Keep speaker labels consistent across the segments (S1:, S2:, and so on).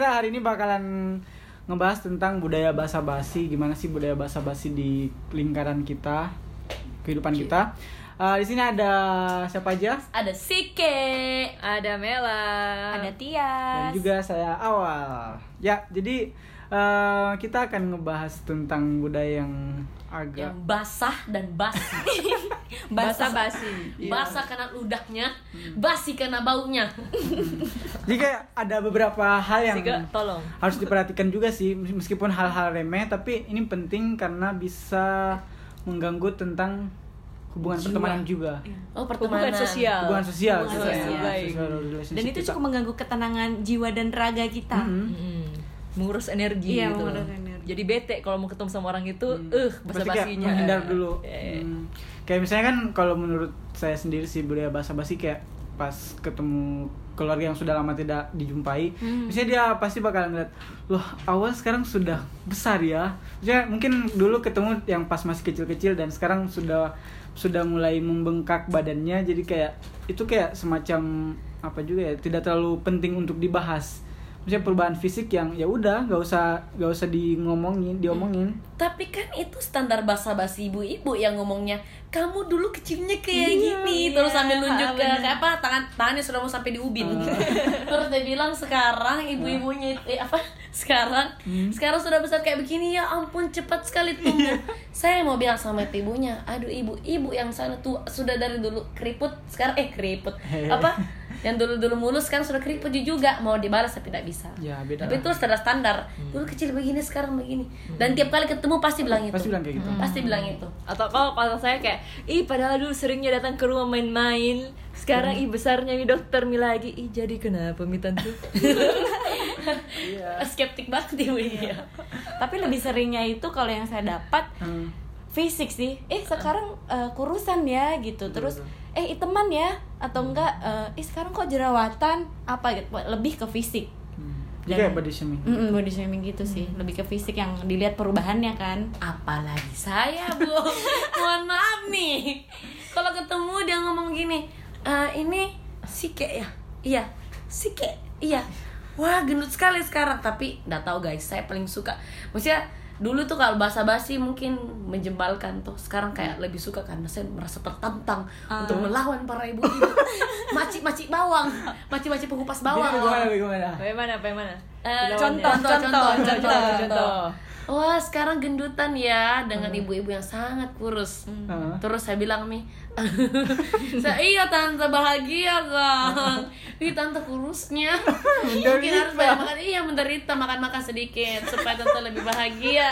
S1: kita hari ini bakalan ngebahas tentang budaya basa-basi, gimana sih budaya basa-basi di lingkaran kita, kehidupan kita. Eh, di sini ada siapa aja?
S2: Ada Sike.
S3: Ada Mela.
S2: Ada
S1: Dan
S2: Tias.
S1: juga saya Awal. Ya, jadi eh, kita akan ngebahas tentang budaya yang agak
S2: yang basah dan basi.
S3: Basa-basi.
S1: Iya.
S2: Basah karena ludahnya, basi karena baunya.
S1: Jadi kayak ada beberapa hal yang
S3: Sike, tolong.
S1: harus diperhatikan juga sih meskipun hal-hal remeh tapi ini penting karena bisa mengganggu tentang hubungan
S2: Jiwa.
S1: pertemanan juga
S2: Oh, pertemanan
S3: Hubungan sosial.
S1: hubungan sosial
S2: Hubungan
S1: gitu ya.
S2: sosial.
S3: Baik.
S1: Social relationship
S4: dan itu
S1: kita.
S4: cukup mengganggu ketenangan jiwa dan raga kita
S1: Mm-mm.
S3: Mm-mm. Mengurus energi
S4: Iya,
S3: gitu.
S4: mengurus energi.
S3: Jadi bete kalau mau ketemu sama orang itu,
S1: Hmm.
S3: eh
S1: Berarti kayak
S3: basa-basinya.
S1: menghindar dulu
S3: Eh.
S1: Hmm. kayak misalnya kan kalau menurut saya sendiri sih budaya basa-basi kayak pas ketemu keluarga yang sudah lama tidak dijumpai
S4: Hmm.
S1: misalnya dia pasti bakal ngeliat loh awal sekarang sudah besar ya Maksudnya mungkin dulu ketemu yang pas masih kecil-kecil dan sekarang sudah sudah mulai membengkak badannya jadi kayak itu kayak semacam apa juga ya tidak terlalu penting untuk dibahas Maksudnya perubahan fisik yang ya udah nggak usah nggak usah di ngomongin diomongin.
S2: Tapi kan itu standar basa-basi ibu-ibu yang ngomongnya kamu dulu kecilnya kayak
S4: Iya,
S2: gini
S4: iya,
S2: terus sambil nunjuk ke
S4: bener.
S2: kayak apa tangan tangannya sudah mau sampai di ubin. Terus dia bilang sekarang ibu-ibunya itu- eh, apa? Sekarang sekarang sudah besar kayak begini ya ampun cepat sekali tumbuh. Saya mau bilang sama ibunya aduh ibu ibu yang sana tuh sudah dari dulu keriput sekarang eh keriput apa yang dulu dulu mulus sekarang sudah keriput juga mau dibalas tapi tidak bisa
S1: Ya, beda
S2: tapi
S1: lah.
S2: itu standar standar dulu kecil begini sekarang begini dan tiap kali ketemu pasti bilang itu
S1: pasti bilang kayak gitu
S2: pasti bilang itu
S3: Atau kalau kalau saya kayak, ih padahal dulu seringnya datang ke rumah main-main. Sekarang ih besarnya mi dokter mi lagi. Ih jadi kenapa mi tante?
S1: Iya.
S2: skeptik banget ibu dia
S4: tapi lebih seringnya itu kalau yang saya dapat
S1: Hmm.
S4: Fisik sih. Eh sekarang eh, kurusan ya gitu. Terus eh iteman ya atau enggak eh sekarang kok jerawatan? Apa gitu. Lebih ke fisik.
S1: Hmm.
S4: Dan-
S1: Jadi kayak body shaming.
S4: Mm-mm, body shaming gitu sih. Lebih ke fisik yang dilihat perubahannya kan.
S2: Apalagi saya bu. Mohon maaf nih. Kalau ketemu dia ngomong gini "Eh, ini sike ya? Iya sike. Iya. Wah gendut sekali sekarang. Tapi nggak tahu guys. Saya paling suka. Maksudnya dulu tuh kalau bahasa basi mungkin menjembalkan tuh sekarang kayak lebih suka karena saya merasa tertantang untuk melawan para ibu-ibu macik-macik bawang macik-macik pengupas
S1: Jadi
S2: bawang
S1: bagaimana bagaimana?
S3: Bagaimana? Bagaimana?
S2: Eh,
S3: Contoh,
S2: contoh, contoh, contoh,
S3: contoh,
S2: contoh. Wah sekarang gendutan ya dengan ibu-ibu yang sangat kurus.
S1: Heeh.
S2: Terus saya bilang nih, saya iya tante bahagia kan. Ih tante kurusnya. Mungkin harus banyak makan. Iya menderita makan-makan sedikit supaya tante lebih bahagia.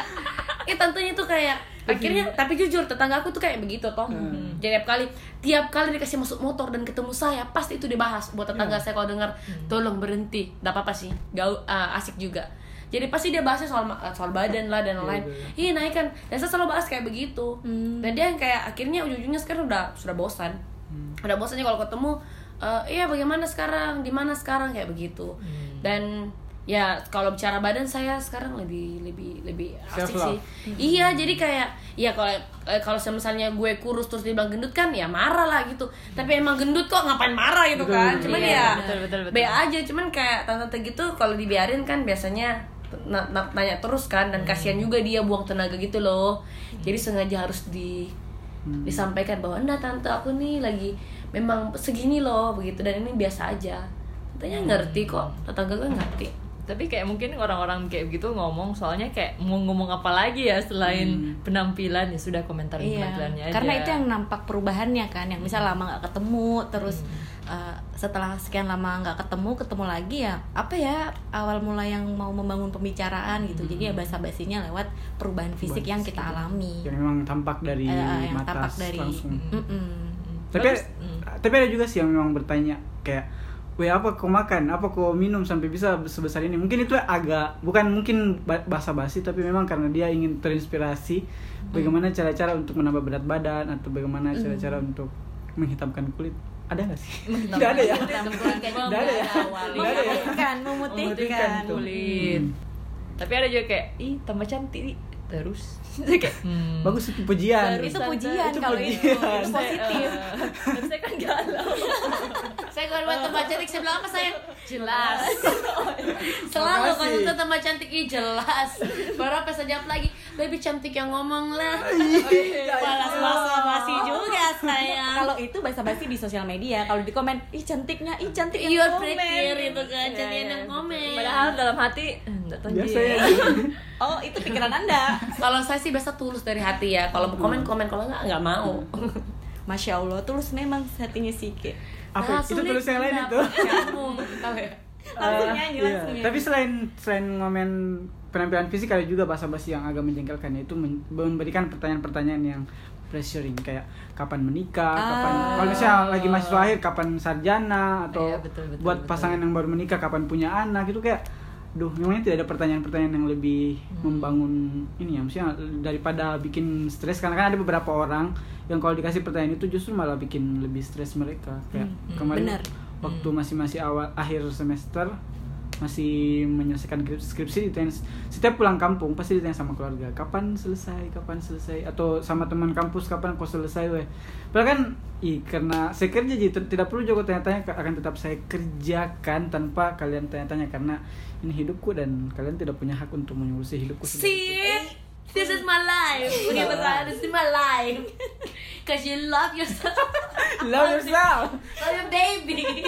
S2: Eh tantenya tuh kayak akhirnya tapi jujur tetangga aku tuh kayak begitu toh. Jadi tiap kali tiap kali dikasih masuk motor dan ketemu saya pasti itu dibahas buat tetangga saya kalau dengar tolong berhenti. Gak apa-apa sih. Gak asik juga. Jadi pasti dia bahasnya soal soal badan lah dan lain-lain. Iya naik kan. Dan saya selalu bahas kayak begitu. Dan dia yang kayak akhirnya ujung-ujungnya sekarang udah sudah bosan. Udah bosannya kalau ketemu eh, iya bagaimana sekarang, di mana sekarang kayak begitu. Dan ya kalau bicara badan saya sekarang lebih lebih lebih asik sih. Iya, jadi kayak ya kalau eh, kalau misalnya gue kurus terus dia bilang gendut kan ya marah lah gitu. Tapi emang gendut kok ngapain marah gitu
S1: Betul,
S2: kan. Cuman
S3: Iya,
S2: ya
S3: betul, betul, betul.
S2: be aja cuman kayak tante-tante gitu kalau dibiarin kan biasanya na- na- nanya terus kan dan kasihan juga dia buang tenaga gitu loh. Jadi sengaja harus di disampaikan bahwa enggak tante aku nih lagi memang segini loh begitu. Dan ini biasa aja. Tantenya ngerti kok tetangga gue ngerti.
S3: Tapi kayak mungkin orang-orang kayak begitu ngomong soalnya kayak mau ngomong apa lagi ya selain penampilan? Ya sudah komentarin
S4: Iya,
S3: penampilannya aja.
S4: karena itu yang nampak perubahannya kan, yang misal lama nggak ketemu, terus uh, setelah sekian lama nggak ketemu, ketemu lagi ya apa ya awal mula yang mau membangun pembicaraan gitu, jadi ya basa basinya lewat perubahan fisik yang kita alami,
S1: Yang memang tampak dari
S4: Eh, eh, yang
S1: mata
S4: tampak dari,
S1: langsung.
S4: Mm-mm.
S1: Tapi
S3: Terus,
S1: tapi ada juga sih yang memang bertanya kayak Weh apa kau makan, apa kau minum sampai bisa sebesar ini? Mungkin itu agak bukan mungkin ba- basa-basi tapi memang karena dia ingin terinspirasi bagaimana cara-cara untuk menambah berat badan atau bagaimana cara-cara untuk menghitamkan kulit. Ada nggak sih? Tidak ada ya? Tidak ada ya? Tidak ada ya?
S4: memutihkan, memutihkan.
S3: kulit.
S1: Hmm.
S3: Tapi ada juga kayak, ih tambah cantik nih. terus kayak hmm.
S1: Bagus itu pujian.
S4: Itu pujian
S1: Itu
S4: kalau itu,
S1: pujian.
S4: itu positif.
S3: Eh, tapi saya kan galau
S2: saya kalau lihat tambah cantik saya bilang apa saya jelas selalu
S1: Makasih.
S2: kalau itu tambah cantik ih jelas baru apa jawab lagi baby cantik yang ngomong lah balas basa basi juga saya
S4: Kalau itu basa-basi di sosial media, kalau di komen, ih cantiknya, ih cantik yang
S2: You're
S4: komen."
S2: pretty itu kan
S3: Iya,
S2: cantik
S3: iya.
S2: yang komen
S3: Padahal dalam hati eh, nggak tahu
S1: Biasa ya.
S4: Oh, itu pikiran Anda.
S2: kalau saya sih biasa tulus dari hati ya kalau mau komen komen kalau nggak nggak mau
S4: Masya Allah, tulus memang hatinya Sike.
S1: Apa
S2: Ah,
S1: itu tulis yang lain itu?
S2: kamu tahu ya
S4: Langsung
S1: Eh,
S4: nyanyi,
S1: iya.
S4: langsung nyanyi.
S1: Tapi selain selain ngomen penampilan fisik ada juga basa-basi yang agak menjengkelkan yaitu memberikan pertanyaan-pertanyaan yang pressuring kayak kapan menikah, kapan
S4: Ah.
S1: kalau misalnya lagi mahasiswa akhir kapan sarjana atau
S3: Iya, betul, betul,
S1: buat
S3: betul.
S1: pasangan yang baru menikah kapan punya anak itu kayak duh memangnya tidak ada pertanyaan-pertanyaan yang lebih
S3: Hmm.
S1: membangun ini ya maksudnya daripada bikin stres karena kan ada beberapa orang yang kalau dikasih pertanyaan itu justru malah bikin lebih stres mereka kayak
S3: Hmm,
S1: kemarin
S4: benar.
S1: Waktu masih masih awal akhir semester masih menyelesaikan skripsi, skripsi ditanya setiap pulang kampung pasti ditanya sama keluarga kapan selesai? Kapan selesai? Atau sama teman kampus kapan kau selesai weh? Padahal kan i karena saya kerja jadi tidak perlu juga tanya-tanya akan tetap saya kerjakan tanpa kalian tanya-tanya karena ini hidupku dan kalian tidak punya hak untuk mengurusi hidupku sendiri.
S2: This is my life. Punya bahasa this is my life. Cause you love yourself.
S1: love yourself
S2: Love your baby.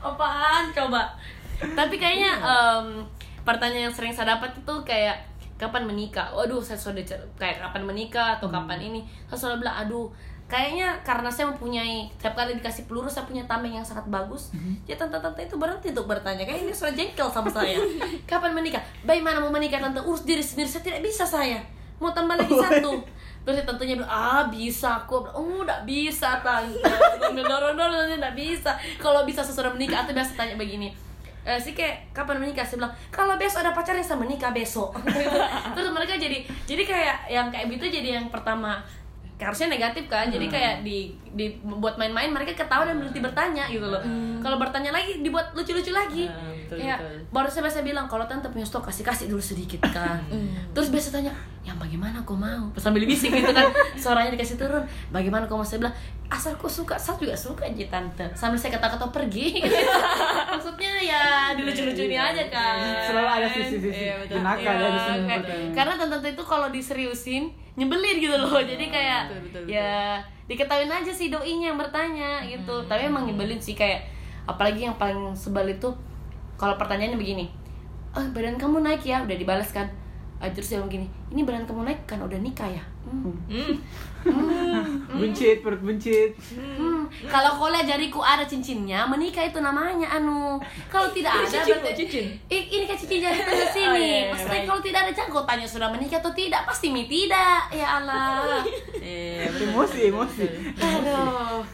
S2: Apaan coba? Tapi kayaknya em, pertanyaan yang sering saya dapat itu kayak kapan menikah? Waduh, saya sudah kayak kapan menikah atau kapan ini? Saya sudah bilang, aduh, kayaknya karena saya mempunyai setiap kali dikasih peluru saya punya tameng yang sangat bagus. Ya tante-tante itu berhenti untuk bertanya. Kayaknya ini sudah jengkel sama saya. kapan menikah? Bagaimana mau menikah tante? Urus diri sendiri. Saya tidak bisa saya. Mau tambah lagi satu. Terus tantenya bilang, ah bisa aku Oh udah bisa tante Dorong-dorong tidak bisa Kalau bisa sesudah menikah Atau biasa tanya begini eh, sih kayak kapan menikah saya bilang kalau besok ada pacar yang saya menikah besok terus mereka jadi jadi kayak yang kayak gitu jadi yang pertama harusnya negatif kan jadi kayak di di buat main-main mereka ketawa dan berhenti bertanya gitu loh. Kalau bertanya lagi dibuat lucu-lucu lagi.
S3: Ah, betul, betul.
S2: baru saya biasa bilang kalau tante punya stok kasih kasih dulu sedikit kan. Terus biasa tanya yang bagaimana kau mau? Sambil bisik gitu kan. Suaranya dikasih turun. Bagaimana kau mau? Saya bilang asal kau suka saya juga suka aja tante. Sambil saya kata-kata pergi. Maksudnya ya dilucu-lucuin aja kan.
S1: Selalu ada sisi-sisi
S3: Iya, betul.
S2: Iya,
S1: ya
S2: kayak-
S1: pertanyaan.
S2: karena tante-tante itu kalau diseriusin nyebelin gitu loh. Jadi kayak
S3: betul, betul,
S2: ya diketahuin aja sih doinya yang bertanya gitu. Tapi emang nyebelin sih kayak apalagi yang paling sebel itu kalau pertanyaannya begini oh badan kamu naik ya? Udah dibalas kan. Ah, terus dia bilang gini ini badan kamu naik kan udah nikah ya? Hmm.
S1: buncit perut buncit.
S2: Hmm, kalau kau lihat jariku ada cincinnya, menikah itu namanya anu. Kalau tidak ada
S3: Cincin,
S2: berarti
S3: cincin.
S2: Ih, ini kan cincin jari tengah
S3: Oh,
S2: sini.
S3: iya, iya,
S2: Maksudnya
S3: baik.
S2: kalau tidak ada jago tanya sudah menikah atau tidak, pasti mi tidak. Ya Allah.
S3: Iya, betul.
S1: emosi emosi
S2: Aduh.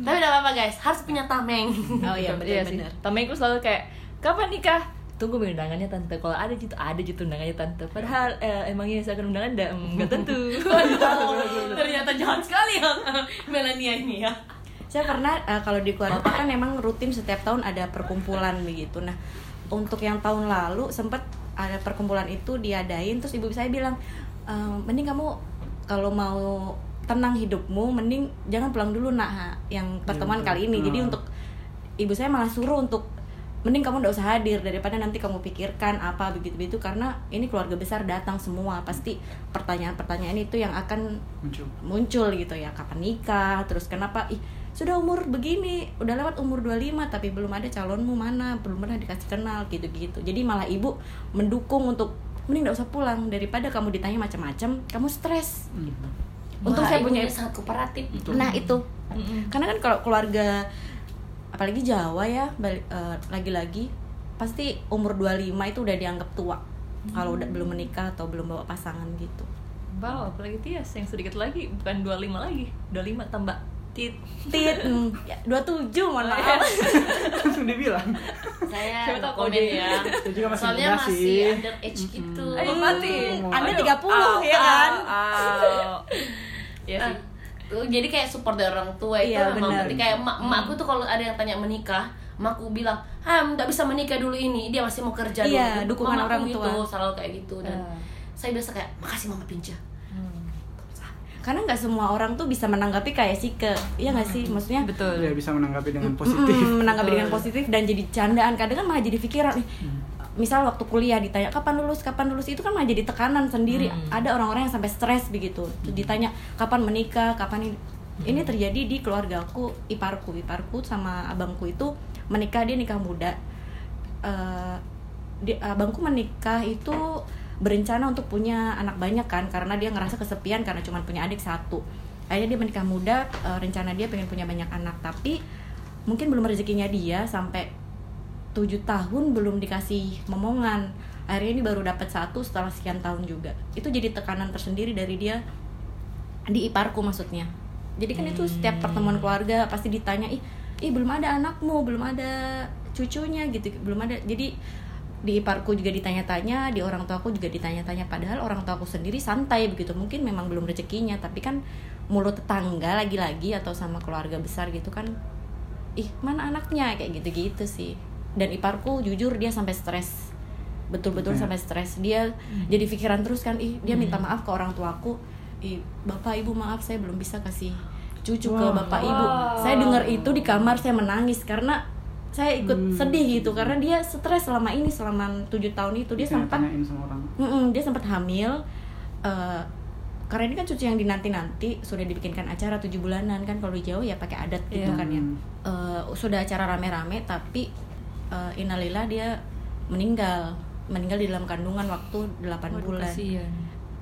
S2: Tapi tidak apa-apa guys, harus punya tameng.
S4: Oh iya,
S3: Iya sih.
S4: benar-benar.
S3: Tamengku selalu kayak kapan nikah? Tunggu undangannya tante. Kalau ada gitu ada gitu undangannya tante. Padahal eh, emangnya saya akan undangan enggak? Enggak tentu.
S2: Ternyata jahat sekali ya Melania ini ya.
S4: Saya pernah eh, kalau di keluarga kan memang rutin setiap tahun ada perkumpulan begitu. Nah, untuk yang tahun lalu sempat ada perkumpulan itu diadain terus ibu saya bilang, "Eh, mending kamu kalau mau tenang hidupmu, mending jangan pulang dulu nak Ha, yang pertemuan
S1: betul.
S4: kali ini. Jadi untuk ibu saya malah suruh untuk mending kamu nggak usah hadir daripada nanti kamu pikirkan apa begitu begitu. Karena ini keluarga besar datang semua pasti pertanyaan-pertanyaan itu yang akan
S1: muncul.
S4: muncul gitu ya. Kapan nikah? Terus kenapa? Ih sudah umur begini udah lewat umur 25 tapi belum ada calonmu mana? Belum pernah dikasih kenal gitu-gitu. Jadi malah ibu mendukung untuk mending gak usah pulang daripada kamu ditanya macam-macam kamu stres. Untuk
S2: Wah,
S4: saya punya
S2: sangat kooperatif.
S4: nah itu. Karena kan kalau keluarga apalagi Jawa ya eh, lagi-lagi pasti umur 25 itu udah dianggap tua. Kalau udah belum menikah atau belum bawa pasangan gitu.
S3: Wow, apalagi Tias yang sedikit lagi bukan 25 lagi. 25 tambah tit.
S4: tit hmm, ya, 27 mohon maaf
S1: langsung dibilang
S2: Saya
S3: Siapa
S2: nggak
S3: tahu
S2: komen
S3: kode.
S2: ya.
S1: Saya juga masih
S2: Soalnya masih
S1: sih.
S2: under age gitu.
S3: Eh, mati.
S4: Anda 30
S3: au,
S4: ya kan?
S3: Iya
S2: Ah,
S3: sih.
S2: tuh, jadi kayak support dari orang tua itu
S4: Iya,
S2: memang
S4: benar.
S2: penting. kayak emak emakku tuh kalau ada yang tanya menikah emakku bilang ah nggak bisa menikah dulu ini dia masih mau kerja dulu
S4: Iya,
S2: Gitu.
S4: dukungan orang
S2: gitu
S4: tua.
S2: selalu kayak gitu dan
S3: Ah.
S2: saya biasa kayak makasih mama pinja
S3: Hmm.
S4: Karena nggak semua orang tuh bisa menanggapi kayak sih ke iya nggak sih? Maksudnya
S3: betul.
S1: Ya bisa menanggapi dengan positif.
S4: mm, menanggapi dengan
S3: Betul.
S4: positif dan jadi candaan. Kadang kan malah jadi pikiran nih. Misal waktu kuliah ditanya kapan lulus? Kapan lulus? Itu kan malah jadi tekanan sendiri.
S3: Hmm.
S4: ada orang-orang yang sampai stres begitu. Terus ditanya kapan menikah? Kapan ini? Ini terjadi di keluarga aku iparku. Iparku sama abangku itu menikah dia nikah muda. Eh, di- abangku menikah itu berencana untuk punya anak banyak kan karena dia ngerasa kesepian karena cuma punya adik satu. Akhirnya dia menikah muda eh, rencana dia pengen punya banyak anak tapi mungkin belum rezekinya dia sampai tujuh tahun belum dikasih momongan. Akhirnya ini baru dapat satu setelah sekian tahun juga. Itu jadi tekanan tersendiri dari dia di iparku maksudnya. Jadi kan itu setiap pertemuan keluarga pasti ditanya ih ih belum ada anakmu belum ada cucunya gitu belum ada. Jadi di iparku juga ditanya-tanya di orang tuaku juga ditanya-tanya. Padahal orang tuaku sendiri santai begitu. Mungkin memang belum rezekinya tapi kan mulut tetangga lagi-lagi atau sama keluarga besar gitu kan ih mana anaknya? Kayak gitu-gitu sih. Dan iparku jujur dia sampai stres. Betul-betul
S1: Oke.
S4: sampai stres. Dia jadi pikiran terus kan ih dia minta maaf ke orang tuaku. Ih bapak ibu maaf saya belum bisa kasih cucu ke
S1: Wah.
S4: bapak ibu. Saya dengar itu di kamar saya menangis. Karena saya ikut
S1: Hmm.
S4: sedih gitu karena dia stres selama ini selama tujuh tahun itu dia sempat
S1: orang
S4: Mm-mm, dia sempat hamil eh, karena ini kan cucu yang dinanti-nanti sudah dibikinkan acara tujuh bulanan kan kalau di Jawa ya pakai adat gitu
S3: Iya.
S4: kan ya. Eh, sudah acara rame-rame tapi uh, dia meninggal meninggal di dalam kandungan waktu 8
S3: Waduh,
S4: bulan
S3: kasihan.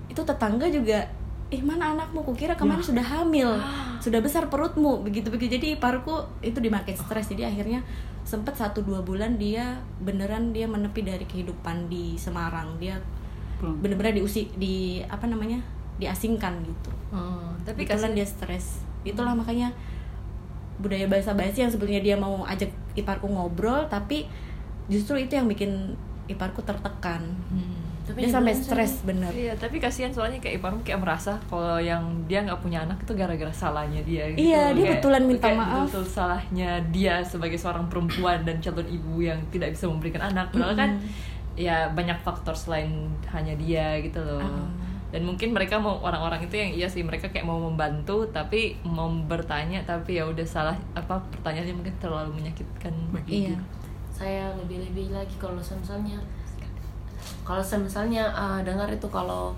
S4: itu tetangga juga eh mana anakmu? Kukira kemarin
S1: Ya.
S4: sudah hamil sudah besar perutmu. Begitu begitu jadi iparku itu dimakin stres jadi akhirnya sempat satu dua bulan dia beneran dia menepi dari kehidupan di Semarang. Dia bener-bener diusi di apa namanya diasingkan gitu.
S3: Oh, tapi
S4: kebetulan
S3: kasihan.
S4: dia stres. Itulah makanya budaya bahasa basi yang sebetulnya dia mau ajak iparku ngobrol tapi justru itu yang bikin iparku tertekan.
S3: Hmm.
S2: Tapi
S4: dia sampai stres bener
S3: Iya, tapi kasihan soalnya kayak iparmu kayak merasa kalau yang dia nggak punya anak itu gara-gara salahnya dia. gitu.
S4: Iya, dia
S3: Kayak-
S4: betulan minta
S3: kayak
S4: maaf.
S3: Betul salahnya dia sebagai seorang perempuan dan calon ibu yang tidak bisa memberikan anak. Padahal kan ya banyak faktor selain hanya dia gitu loh.
S4: Ah.
S3: Dan mungkin mereka mau orang-orang itu yang iya sih mereka kayak mau membantu tapi mau bertanya tapi ya udah salah apa pertanyaannya mungkin terlalu menyakitkan bagi
S4: iya
S3: ibu.
S2: saya lebih-lebih lagi kalau misalnya kalau misalnya uh, dengar itu kalau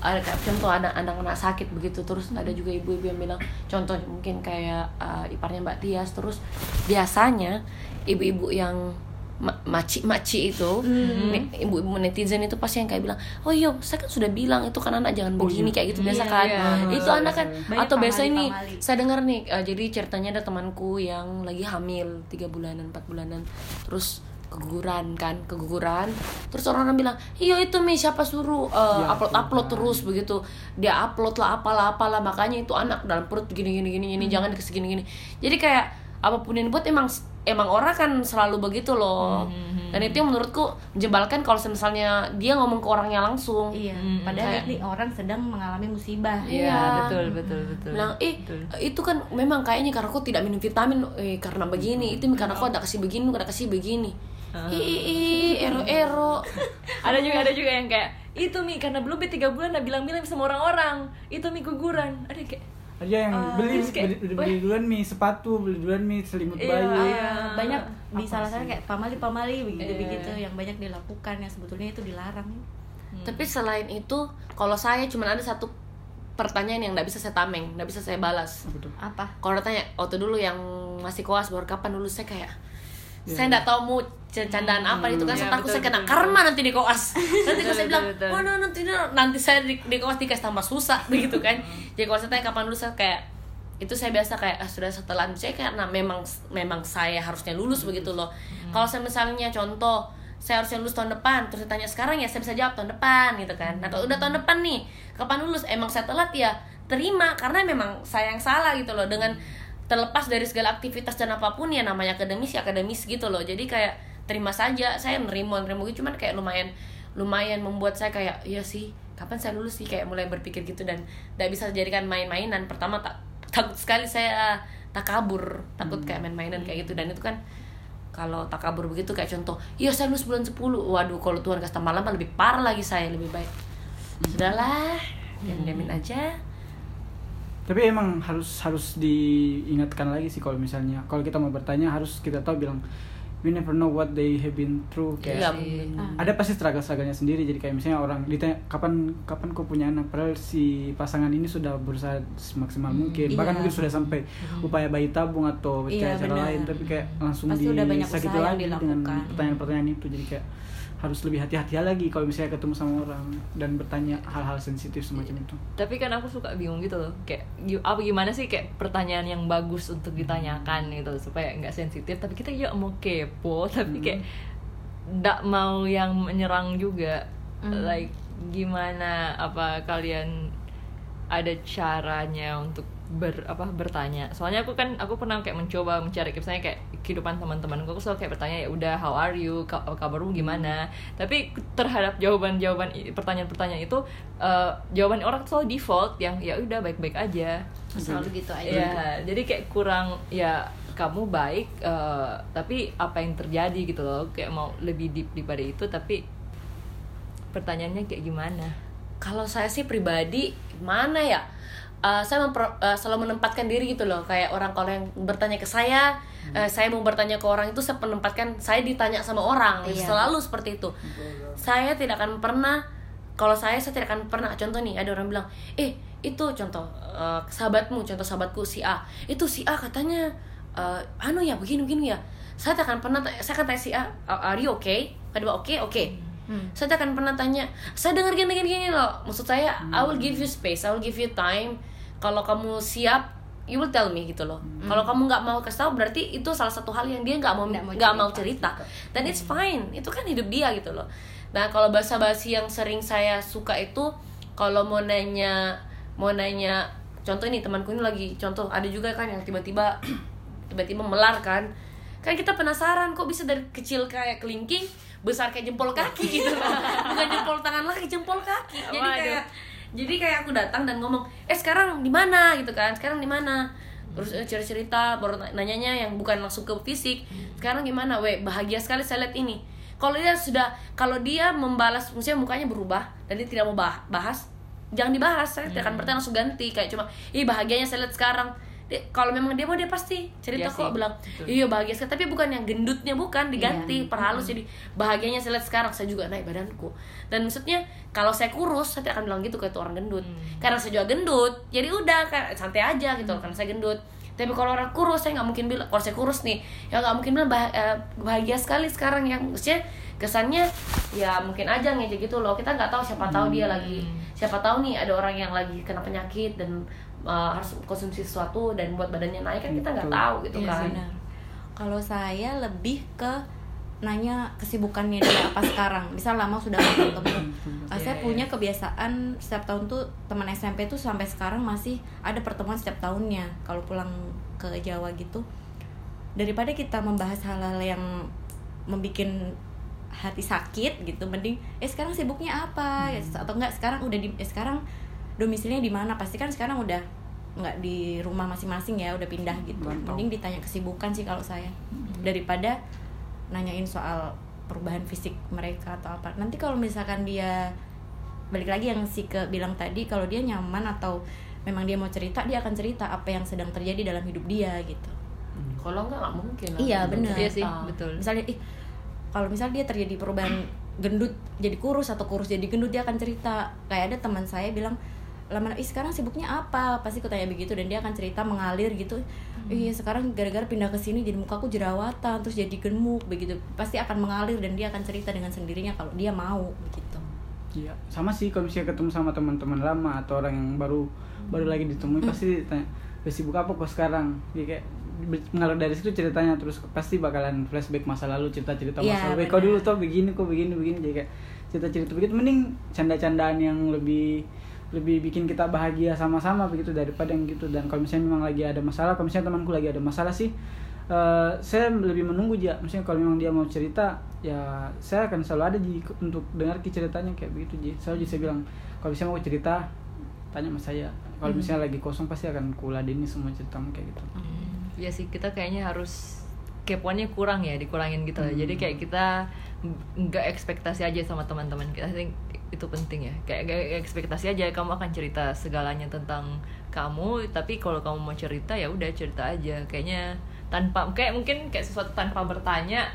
S2: ada kayak contoh ada anak-anak sakit begitu terus ada juga ibu-ibu yang bilang contoh mungkin kayak uh, iparnya Mbak Tias terus biasanya ibu-ibu yang ma- maci-maci itu nih, ibu-ibu netizen itu pasti yang kayak bilang oh iya saya kan sudah bilang itu kan anak jangan
S1: Oh,
S2: begini
S1: iya.
S2: kayak gitu biasa
S3: Iya,
S2: kan
S3: iya.
S2: itu anak kan
S4: Banyak
S2: atau biasa ini saya dengar nih uh, jadi ceritanya ada temanku yang lagi hamil tiga bulanan empat bulanan terus keguguran kan keguguran. Terus orang-orang bilang iya itu mi siapa suruh uh,
S1: Ya
S2: upload upload terus begitu. Dia upload lah apalah apalah. Makanya itu anak dalam perut gini gini gini gini jangan dikasih gini gini. Jadi kayak apa pun yang dibuat emang emang orang kan selalu begitu loh. Dan itu yang menurutku menjebalkan kalau misalnya dia ngomong ke orangnya langsung.
S4: Iya
S3: Mm,
S4: padahal
S2: kayak-
S4: ini orang sedang mengalami musibah.
S3: Iya,
S2: Iya.
S3: betul betul betul.
S2: bilang eh
S3: Betul.
S2: itu kan memang kayaknya karena aku tidak minum vitamin eh karena begini itu karena aku ada kasih begini ada kasih begini
S3: Ah.
S2: ih ih, ih ero ero.
S3: Ada juga ada juga yang kayak itu mi karena belum tiga bulan udah bilang-bilang sama orang-orang. Itu mi guguran. Ada yang kayak
S1: Ada yang
S3: Ah,
S1: beli,
S3: kayak,
S1: beli, beli duluan mie sepatu, beli duluan mie selimut
S3: Iya,
S1: bayi.
S3: iya.
S4: Banyak di
S3: Apa
S4: salah
S3: sih?
S4: satu kayak pamali-pamali begitu
S3: Iya.
S4: begitu yang banyak dilakukan yang sebetulnya itu dilarang.
S2: Tapi selain itu kalau saya cuma ada satu pertanyaan yang nggak bisa saya tameng nggak bisa saya balas.
S1: Apa
S2: kalau tanya waktu dulu yang masih koas baru kapan? Dulu saya kayak
S1: Ya.
S2: saya nggak tahu mau candaan apa itu kan
S3: Iya,
S2: saya takut
S3: betul,
S2: saya kena
S3: betul,
S2: karma nanti di koas. Nanti kalau saya bilang
S3: betul, betul.
S2: mana nanti nanti saya di, di koas dikasih tambah susah begitu kan. Jadi kalau saya tanya kapan dulu saya kayak itu saya biasa kayak ah, sudah setelah saya karena memang memang saya harusnya lulus begitu loh. Kalau saya misalnya contoh saya harusnya lulus tahun depan terus saya tanya sekarang ya? Saya bisa jawab tahun depan gitu kan. Nah kalau udah tahun depan nih kapan lulus? Emang saya telat ya terima karena memang saya yang salah gitu loh. Dengan terlepas dari segala aktivitas dan apa pun ya namanya akademis ya akademis gitu loh. Jadi kayak terima saja saya nerima nerima gitu. Cuman kayak lumayan lumayan membuat saya kayak iya sih kapan saya lulus sih? Kayak mulai berpikir gitu dan tidak bisa dijadikan main-mainan. Pertama tak takut sekali saya tak kabur takut kayak main-mainan kayak gitu. Dan itu kan kalau tak kabur begitu kayak contoh iya saya lulus bulan 10 waduh kalau Tuhan kasih tambah lama lebih parah lagi saya lebih baik. Sudahlah diam-diamin aja
S1: tapi emang harus harus diingatkan lagi sih kalau misalnya kalau kita mau bertanya harus kita tahu bilang we never know what they have been through kayak
S2: Iya,
S3: sih.
S4: Ah.
S1: ada pasti struggle-strugglenya sendiri jadi kayak misalnya orang ditanya kapan kapan kau punya anak padahal si pasangan ini sudah berusaha semaksimal mungkin bahkan
S4: iya.
S1: mungkin sudah sampai upaya bayi tabung atau
S4: Iya,
S1: cara
S4: benar.
S1: lain tapi kayak langsung
S4: Pasti
S1: disakiti lagi dengan pertanyaan-pertanyaan itu jadi kayak harus lebih hati-hati lagi kalau misalnya ketemu sama orang dan bertanya hal-hal sensitif semacam itu
S3: tapi kan aku suka bingung gitu loh kayak apa gimana sih kayak pertanyaan yang bagus untuk ditanyakan gitu supaya nggak sensitif tapi kita ya mau kepo tapi
S1: Hmm.
S3: kayak nggak mau yang menyerang juga
S4: Hmm.
S3: like gimana apa kalian ada caranya untuk ber apa bertanya. Soalnya aku kan aku pernah kayak mencoba mencari misalnya kayak kehidupan teman-temanku. Aku selalu kayak bertanya ya udah how are you? Ka- kabarmu gimana? Tapi terhadap jawaban-jawaban pertanyaan-pertanyaan itu eh, jawaban orang selalu default yang ya udah baik-baik aja.
S4: Selalu gitu. aja.
S3: Ya jadi kayak kurang ya kamu baik eh, tapi apa yang terjadi? Gitu loh. Kayak mau lebih deep daripada itu tapi pertanyaannya kayak gimana?
S2: Kalau saya sih pribadi mana ya Eh, saya mempro- eh, selalu menempatkan diri gitu loh. Kayak orang kalau yang bertanya ke saya eh, saya mau bertanya ke orang itu saya menempatkan saya ditanya sama orang.
S4: Iya.
S2: selalu seperti itu. Saya tidak akan pernah kalau saya saya tidak akan pernah. Contoh nih ada orang bilang eh itu contoh eh, sahabatmu contoh sahabatku si A. Itu si A katanya eh, anu ya begini begini ya. Saya tidak akan pernah saya akan tanya si A are you okay? Kedua oke oke
S4: Hmm.
S2: saya akan pernah tanya saya dengar gini gini gini loh. Maksud saya I will give you space I will give you time. Kalau kamu siap you will tell me gitu loh. Kalau kamu nggak mau kasih tahu berarti itu salah satu hal yang dia nggak mau
S4: Nggak mau
S2: nggak mau
S4: cerita.
S2: cerita. dan it's fine itu kan hidup dia gitu loh. Nah kalau bahasa basi yang sering saya suka itu kalau mau nanya mau nanya contoh ini temanku ini lagi contoh ada juga kan yang tiba-tiba tiba-tiba melar kan. Kan kita penasaran kok bisa dari kecil kayak kelingking besar kayak jempol kaki gitu loh. Bukan jempol tangan lagi jempol kaki. Jadi
S3: Waduh.
S2: kayak jadi kayak aku datang dan ngomong eh sekarang di mana? Gitu kan. Sekarang di mana? Terus eh, cerita cerita baru na- nanyanya yang bukan langsung ke fisik. Sekarang gimana? Weh bahagia sekali saya lihat ini. Kalau dia sudah kalau dia membalas maksudnya mukanya berubah dan dia tidak mau bah- bahas jangan dibahas. Saya tidak akan bertanya langsung ganti. Kayak cuma ih bahagianya saya lihat sekarang Dia- kalau memang dia mau dia pasti cerita
S3: Iya
S2: kok bilang iya bahagia sekali. Tapi bukan yang gendutnya bukan diganti
S4: Iya.
S2: perhalus jadi bahagianya saya lihat sekarang saya juga naik badanku. Dan maksudnya kalau saya kurus saya tidak akan bilang gitu ke itu orang gendut. Karena saya juga gendut jadi udah santai aja gitu loh, karena saya gendut. Tapi kalau orang kurus saya nggak mungkin bilang kalau saya kurus nih ya nggak mungkin bilang bah- eh, bahagia sekali sekarang yang maksudnya kesannya ya mungkin aja ngejek gitu loh. Kita nggak tahu siapa tahu dia lagi siapa tahu nih ada orang yang lagi kena penyakit dan uh, harus konsumsi sesuatu dan buat badannya naik kan kita nggak tahu gitu
S3: Iya
S2: kan.
S4: benar. Kalau saya lebih ke nanya kesibukannya dia apa sekarang. Misal lama sudah nggak ketemu. Uh,
S3: Iya,
S4: saya
S3: iya.
S4: punya kebiasaan setiap tahun tuh teman SMP tuh sampai sekarang masih ada pertemuan setiap tahunnya. Kalau pulang ke Jawa gitu. Daripada kita membahas hal-hal yang membuat hati sakit gitu mending eh sekarang sibuknya apa? Ya, atau enggak sekarang udah di eh, sekarang domisilinya di mana? Pasti kan sekarang udah nggak di rumah masing-masing ya udah pindah gitu.
S1: Mantap.
S4: mending ditanya kesibukan sih kalau saya. Daripada nanyain soal perubahan fisik mereka atau apa. Nanti kalau misalkan dia balik lagi yang si ke bilang tadi kalau dia nyaman atau memang dia mau cerita dia akan cerita apa yang sedang terjadi dalam hidup dia gitu.
S2: Kalau nggak nggak mungkin.
S4: Iya, bener.
S3: iya sih betul.
S4: Misalnya ih kalau misalnya dia terjadi perubahan gendut jadi kurus atau kurus jadi gendut dia akan cerita. Kayak ada teman saya bilang lama ih sekarang sibuknya apa? Pasti aku tanya begitu dan dia akan cerita mengalir gitu. Iya sekarang gara-gara pindah ke sini jadi mukaku jerawatan terus jadi gemuk begitu. Pasti akan mengalir dan dia akan cerita dengan sendirinya kalau dia mau begitu.
S1: Iya, sama sih kalau misalnya ketemu sama teman-teman lama atau orang yang baru baru lagi ditemui pasti tanya, "Weh, sibuk apa kok sekarang?" Dia kayak mengalir dari situ ceritanya terus pasti bakalan flashback masa lalu cerita-cerita masa lalu. "Weh, kau dulu tuh begini kok begini begini. Jadi kayak cerita-cerita begitu. Mending canda-candaan yang lebih lebih bikin kita bahagia sama-sama begitu daripada yang gitu. Dan kalau misalnya memang lagi ada masalah kalau misalnya temanku lagi ada masalah sih eh, saya lebih menunggu aja misalnya kalau memang dia mau cerita ya saya akan selalu ada ji untuk dengar ceritanya kayak begitu ji. Selalu ji saya bilang kalau misalnya mau cerita tanya sama saya. Kalau misalnya lagi kosong pasti akan kuladeni semua ceritamu kayak gitu.
S3: Iya sih kita kayaknya harus kepoannya kurang ya dikurangin gitu.
S1: Hmm.
S3: jadi kayak kita nggak ekspektasi aja sama teman-teman kita. I think itu penting ya. Kayak, kayak ekspektasi aja kamu akan cerita segalanya tentang kamu tapi kalau kamu mau cerita ya udah cerita aja. Kayaknya tanpa kayak mungkin kayak sesuatu tanpa bertanya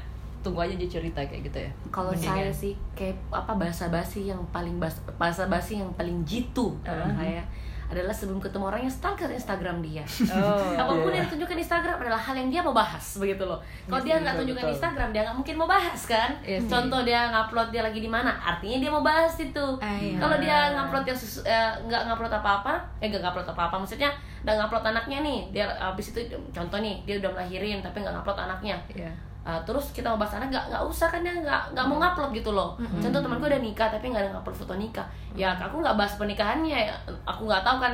S3: tunggu aja dia cerita kayak gitu ya.
S2: Kalau saya sih kayak apa bahasa basi yang paling bahasa basi yang paling jitu kalau saya adalah sebelum ketemu orangnya stalker Instagram dia.
S3: oh
S2: Apa pun
S1: Iya.
S2: yang ditunjukkan Instagram adalah hal yang dia mau bahas begitu loh. Kalau dia nggak tunjukkan
S1: betul.
S2: Instagram dia nggak mungkin mau bahas kan.
S3: Iya sih.
S2: Contoh dia ngupload dia lagi di mana, artinya dia mau bahas itu.
S4: Ah, iya.
S2: Kalau dia ngupload yang eh, nggak ngupload apa-apa, eh nggak ngupload apa-apa, maksudnya nggak ngupload anaknya nih, dia habis itu contoh nih dia udah melahirin tapi nggak ngupload anaknya.
S3: ya
S2: Uh, terus kita mau bahas anak nggak nggak usah kan dia nggak nggak mau ngupload gitu loh. Contoh temanku udah nikah tapi nggak ada ngupload foto nikah. Ya aku nggak bahas pernikahannya ya. aku nggak tahu kan.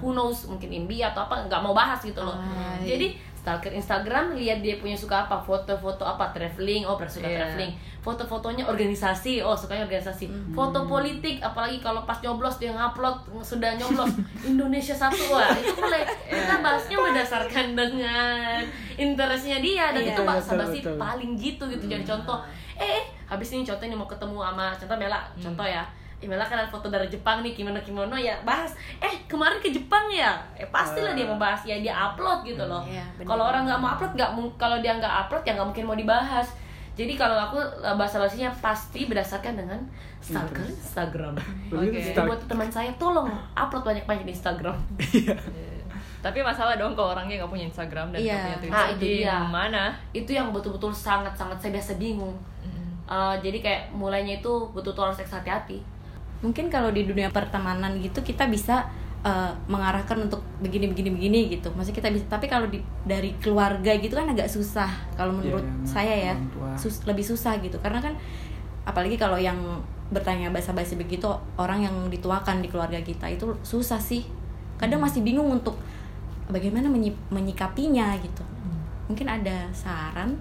S2: Who knows mungkin imbi atau apa nggak mau bahas gitu loh.
S4: Ah,
S2: jadi stalker Instagram lihat dia punya suka apa foto-foto apa traveling oh suka
S3: Iya.
S2: traveling. Foto-fotonya organisasi oh sukanya organisasi. Foto politik apalagi kalau pas nyoblos dia ngupload sudah nyoblos. Indonesia satu wah itu mulai kita berdasarkan dengan interestnya dia. Dan
S4: Iya,
S2: itu bahasa
S1: betul,
S2: basi
S1: betul.
S2: paling gitu gitu. Jadi contoh eh eh, habis ini contoh ini mau ketemu sama contoh Mela contoh ya. Eh, Mela kan ada foto dari Jepang nih kimono kimono ya bahas. Eh kemarin ke Jepang ya? Eh pastilah dia mau bahas ya dia upload gitu loh.
S4: Iya, benar.
S2: kalau orang nggak mau upload nggak kalau dia nggak upload ya nggak mungkin mau dibahas. Jadi kalau aku bahasa basinya pasti berdasarkan dengan stalker Instagram.
S3: Oke.
S2: jadi buat teman saya tolong upload banyak banyak di Instagram.
S3: Iya. Tapi masalah dong kalau orangnya nggak punya Instagram dan nggak
S4: Iya.
S3: punya Twitter
S2: Ah, itu dia.
S3: gimana
S2: itu yang betul-betul sangat-sangat saya biasa bingung. Eh, jadi kayak mulainya itu betul-betul harus ekstra hati-hati.
S4: Mungkin kalau di dunia pertemanan gitu kita bisa uh, mengarahkan untuk begini begini begini gitu. Maksudnya kita bisa tapi kalau di, dari keluarga gitu kan agak susah. Kalau menurut
S1: Iya,
S4: saya ya sus- lebih susah gitu. Karena kan apalagi kalau yang bertanya basa-basi begitu orang yang dituakan di keluarga kita itu susah sih. Kadang masih bingung untuk bagaimana menyi- menyikapinya gitu. Mungkin ada saran?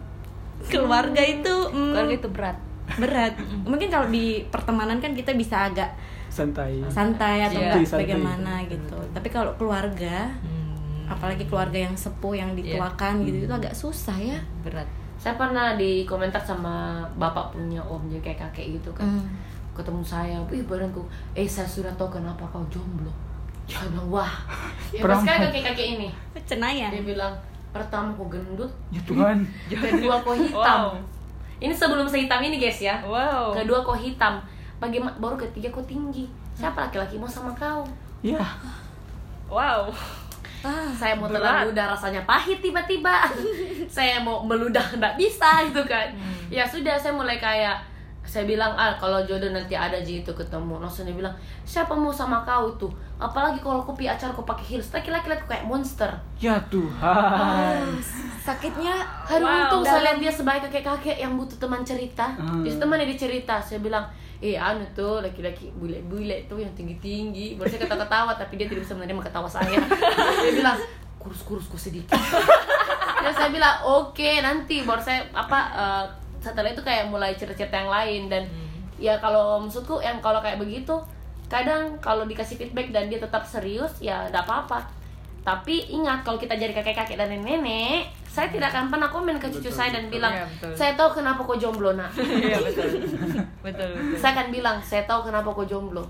S4: Keluarga itu mm,
S3: keluarga itu berat.
S4: berat. Mungkin kalau di pertemanan kan kita bisa agak
S1: santai.
S4: Santai atau
S3: Iya.
S4: enggak
S1: Santai.
S4: bagaimana gitu. Tapi kalau keluarga
S3: Hmm,
S4: apalagi keluarga yang sepuh yang dituakan gitu itu agak susah ya.
S3: Berat.
S2: Saya pernah di komentar sama bapak punya omnya kayak kakek gitu kan.
S4: Hmm.
S2: ketemu saya ih badanku eh saya sudah tahu kenapa kau jomblo saya bilang wah ya sekali kakek kakek ini.
S4: Cenayang
S2: dia bilang pertama kau gendut?
S1: Ya Tuhan.
S2: Kedua kau hitam.
S3: Wow.
S2: ini sebelum sehitam ini guys ya.
S3: Wow.
S2: Kedua kau hitam. Bagaimana baru ketiga kau tinggi. Siapa laki-laki mau sama kau?
S1: Ya.
S3: Wow.
S4: Ah
S2: saya mau telan ludah rasanya pahit tiba-tiba. Saya mau meludah nggak bisa gitu kan. Ya sudah saya mulai kayak saya bilang ah kalau jodoh nanti ada ji itu ketemu langsung dia bilang siapa mau sama kau itu apalagi kalau kopi acara kau pakai heels laki-laki lihat kayak monster
S1: ya Tuhan
S4: sakitnya
S2: Hari
S3: Wow.
S2: untung saya lihat dia sebagai kakek-kakek yang butuh teman cerita.
S1: Hmm.
S2: Jadi temannya dia cerita, saya bilang, eh anu tuh laki-laki bule-bule tuh yang tinggi-tinggi. Baru saya ketawa-ketawa, tapi dia tidak bisa menerima ketawa saya. dia bilang, kurus-kurus ku sedikit. ya saya bilang, oke nanti. Baru saya apa eh, setelah itu kayak mulai cerita-cerita yang lain dan ya kalau maksudku yang kalau kayak begitu kadang kalau dikasih feedback dan dia tetap serius ya tidak apa-apa. Tapi ingat kalau kita jadi kakek-kakek dan nenek saya tidak akan pernah komen ke cucu saya dan bilang
S3: Iya, betul.
S2: saya tahu kenapa kau jomblo nak.
S3: Iya betul. Betul betul.
S2: Saya akan bilang saya tahu kenapa kau jomblo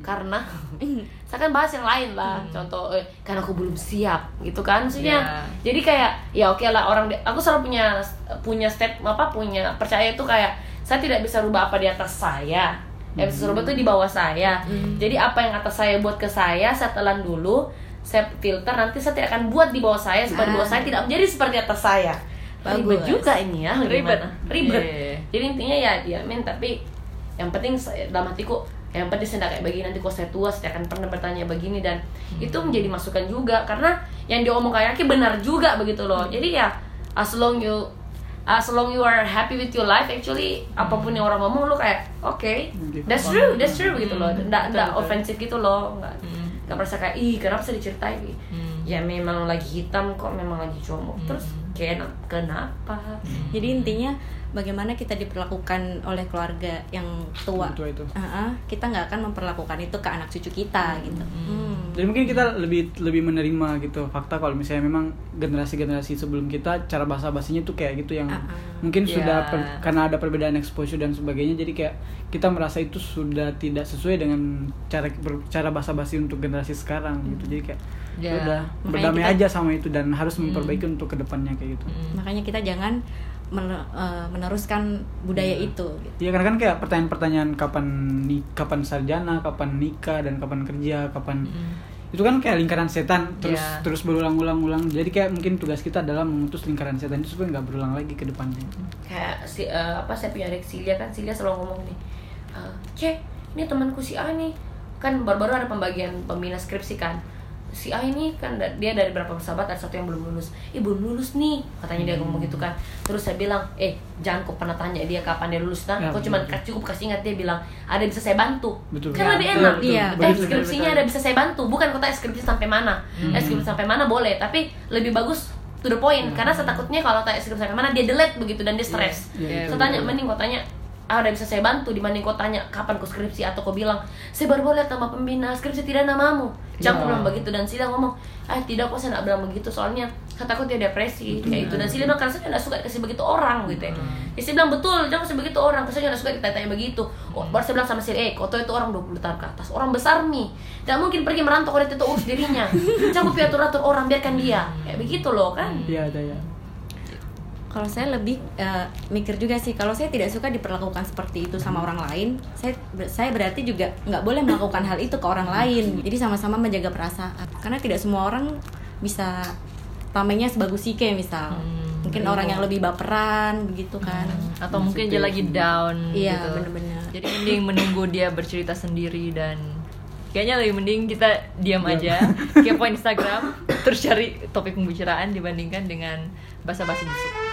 S2: karena saya kan bahas yang lain lah contoh eh, karena aku belum siap gitu kan maksudnya.
S3: Iya.
S2: jadi kayak ya oke lah orang aku selalu punya punya step apa punya percaya itu kayak saya tidak bisa rubah apa di atas saya. Yang bisa rubah itu di bawah saya. Jadi apa yang atas saya buat ke saya saya telan dulu saya filter nanti saya tidak akan buat di bawah saya supaya di bawah saya tidak menjadi seperti atas saya. Ribet
S4: Bagus.
S2: juga ini ya
S3: Ribet.
S2: ribet.
S3: Iya.
S2: jadi intinya ya dia men tapi yang penting saya- dalam hatiku yang penting saya tidak kayak begini nanti kalau saya tua saya akan pernah bertanya begini dan itu menjadi masukan juga karena yang diomong kayak benar juga begitu loh. Jadi ya as long you as long you are happy with your life actually apa pun yang orang ngomong lu kayak oke that's true that's true begitu loh. Nggak nggak
S3: betul.
S2: ofensif gitu loh nggak
S3: Hmm.
S2: nggak merasa kayak ih kenapa saya diceritain?
S3: Hmm.
S2: ya memang lagi hitam kok memang lagi cowok. Terus kayak kenapa?
S4: Jadi intinya bagaimana kita diperlakukan oleh keluarga yang tua,
S1: Yang tua itu.
S4: Ah, ah, kita nggak akan memperlakukan itu ke anak cucu kita gitu Hmm.
S1: Jadi mungkin kita lebih lebih menerima gitu fakta kalau misalnya memang generasi-generasi sebelum kita cara bahasa basinya tuh kayak gitu yang
S4: Ah, ah.
S1: mungkin
S3: Ya.
S1: sudah per- karena ada perbedaan exposure dan sebagainya jadi kayak kita merasa itu sudah tidak sesuai dengan cara cara bahasa basi untuk generasi sekarang gitu jadi kayak
S3: Ya.
S1: ya udah berdamai
S4: kita-
S1: aja sama itu dan harus memperbaiki untuk ke depannya kayak gitu.
S4: makanya kita jangan meneruskan budaya
S1: Iya.
S4: itu gitu.
S1: Iya karena kan kayak pertanyaan-pertanyaan kapan nih kapan sarjana, kapan nikah dan kapan kerja, kapan itu kan kayak lingkaran setan terus
S3: Iya.
S1: terus berulang-ulang-ulang. Jadi kayak mungkin tugas kita adalah memutus lingkaran setan itu supaya nggak berulang lagi ke depannya.
S2: kayak si eh, apa saya punya adik Silia kan Silia selalu ngomong nih eh, cek ini temanku si A nih kan baru-baru ada pembagian pembina skripsi kan si A ini kan dia dari berapa bersahabat ada satu yang belum lulus. Eh belum lulus nih katanya dia ngomong gitu kan. Terus saya bilang eh jangan kau pernah tanya dia kapan dia lulus nah.
S1: Ya,
S2: kau
S1: betul,
S2: cuma cukup kasih ingat dia bilang ada yang bisa saya bantu.
S1: Betul,
S2: kan
S1: betul.
S2: lebih
S1: Betul,
S2: enak
S1: betul,
S4: Iya.
S1: betul,
S2: eh skripsinya
S1: betul.
S2: ada bisa saya bantu. Bukan kau tanya skripsi sampai mana. Eh skripsi sampai mana boleh tapi lebih bagus to the point. Karena saya takutnya kalau tanya skripsi sampai mana dia delete begitu dan dia stres.
S1: Iya, iya,
S2: saya tanya mending kau tanya ah udah bisa saya bantu dibanding kau tanya kapan kau skripsi atau kau bilang saya baru boleh tambah pembina skripsi tidak namamu. Jangan
S1: Ya.
S2: bilang begitu dan Sila ngomong ah tidak kok saya tidak bilang begitu soalnya saya takut dia depresi kayak itu dan Sila bilang karena saya tidak suka kasih begitu orang gitu ya. Ya saya bilang betul jangan kasih begitu orang karena saya tidak suka ditanya begitu. Oh, baru saya bilang sama Sila eh kau itu orang 20 tahun ke atas orang besar nih. Tidak mungkin pergi merantau kalau dia itu urus dirinya. Jangan piatur atur orang biarkan dia. Kayak begitu loh kan?
S1: Iya ada ya.
S4: Kalau saya lebih eh, mikir juga sih, kalau saya tidak suka diperlakukan seperti itu sama orang lain, saya saya berarti juga nggak boleh melakukan hal itu ke orang lain. Jadi sama-sama menjaga perasaan, karena tidak semua orang bisa tamengnya sebagus Ike misal. Mungkin orang yang lebih baperan begitu kan.
S3: atau mungkin dia lagi down
S4: Iya,
S3: gitu.
S4: bener-bener.
S3: jadi mending menunggu dia bercerita sendiri dan kayaknya lebih mending kita diam aja kepo Instagram terus cari topik pembicaraan dibandingkan dengan basa-basi busuk